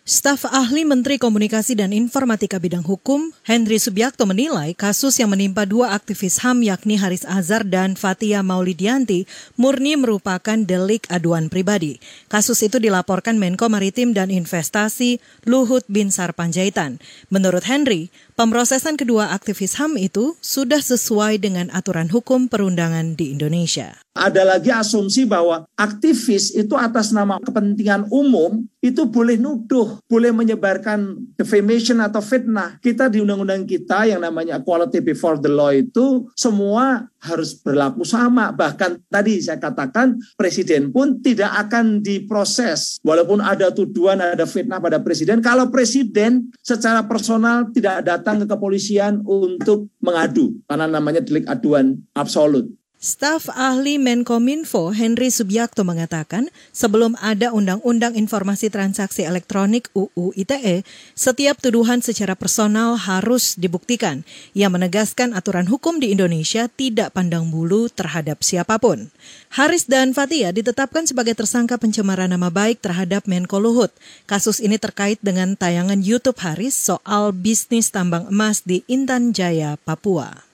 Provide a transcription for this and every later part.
Staf ahli Menteri Komunikasi dan Informatika bidang hukum, Henry Subiakto menilai kasus yang menimpa dua aktivis HAM yakni Haris Azhar dan Fatia Maulidianti murni merupakan delik aduan pribadi. Kasus itu dilaporkan Menko Maritim dan Investasi Luhut Binsar Panjaitan. Menurut Henry, pemrosesan kedua aktivis HAM itu sudah sesuai dengan aturan hukum perundangan di Indonesia. Ada lagi asumsi bahwa aktivis itu atas nama kepentingan umum itu boleh nuduh, boleh menyebarkan defamation atau fitnah. Kita di undang-undang kita yang namanya equality before the law itu semua harus berlaku sama. Bahkan tadi saya katakan presiden pun tidak akan diproses. Walaupun ada tuduhan, ada fitnah pada presiden. Kalau presiden secara personal tidak datang ke kepolisian untuk mengadu. Karena namanya delik aduan absolut. Staf ahli Menkominfo Henry Subiakto mengatakan, sebelum ada Undang-Undang Informasi Transaksi Elektronik UU ITE, setiap tuduhan secara personal harus dibuktikan. Ia menegaskan aturan hukum di Indonesia tidak pandang bulu terhadap siapa pun. Haris dan Fatia ditetapkan sebagai tersangka pencemaran nama baik terhadap Menko Luhut. Kasus ini terkait dengan tayangan YouTube Haris soal bisnis tambang emas di Intan Jaya, Papua.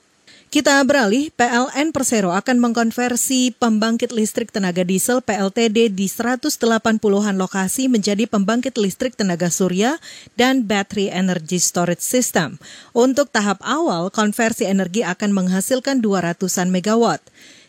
Kita beralih, PLN Persero akan mengkonversi pembangkit listrik tenaga diesel PLTD di 180-an lokasi menjadi pembangkit listrik tenaga surya dan Battery Energy Storage System. Untuk tahap awal, konversi energi akan menghasilkan 200-an megawatt.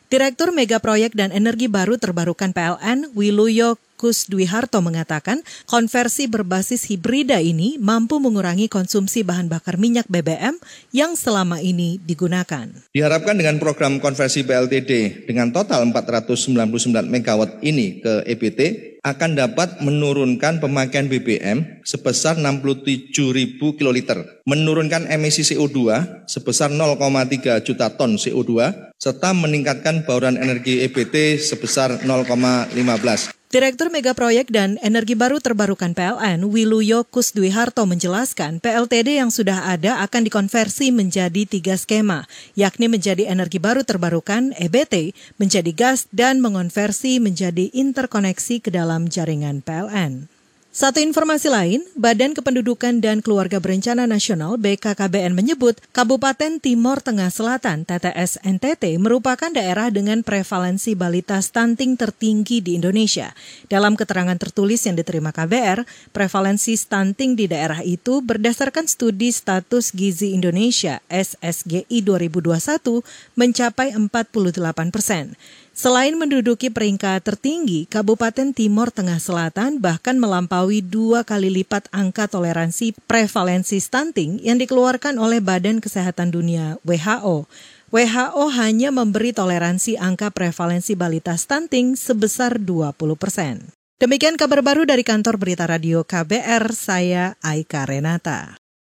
Direktur Mega Proyek dan Energi Baru Terbarukan PLN, Wiluyo Kus Dwi Harto mengatakan konversi berbasis hibrida ini mampu mengurangi konsumsi bahan bakar minyak BBM yang selama ini digunakan. Diharapkan dengan program konversi BLTD dengan total 499 MW ini ke EBT akan dapat menurunkan pemakaian BBM sebesar 67 ribu kiloliter, menurunkan emisi CO2 sebesar 0,3 juta ton CO2, serta meningkatkan bauran energi EBT sebesar 0,15. Direktur Mega Proyek dan Energi Baru Terbarukan PLN, Wiluyo Kusdwiharto menjelaskan PLTD yang sudah ada akan dikonversi menjadi tiga skema, yakni menjadi energi baru terbarukan EBT, menjadi gas, dan mengonversi menjadi interkoneksi ke dalam jaringan PLN. Satu informasi lain, Badan Kependudukan dan Keluarga Berencana Nasional BKKBN menyebut Kabupaten Timor Tengah Selatan TTS NTT merupakan daerah dengan prevalensi balita stunting tertinggi di Indonesia. Dalam keterangan tertulis yang diterima KBR, prevalensi stunting di daerah itu berdasarkan studi status gizi Indonesia SSGI 2021 mencapai 48 persen. Selain menduduki peringkat tertinggi, Kabupaten Timor Tengah Selatan bahkan melampaui dua kali lipat angka toleransi prevalensi stunting yang dikeluarkan oleh Badan Kesehatan Dunia WHO. WHO hanya memberi toleransi angka prevalensi balita stunting sebesar 20 persen. Demikian kabar baru dari kantor berita radio KBR, saya Aika Renata.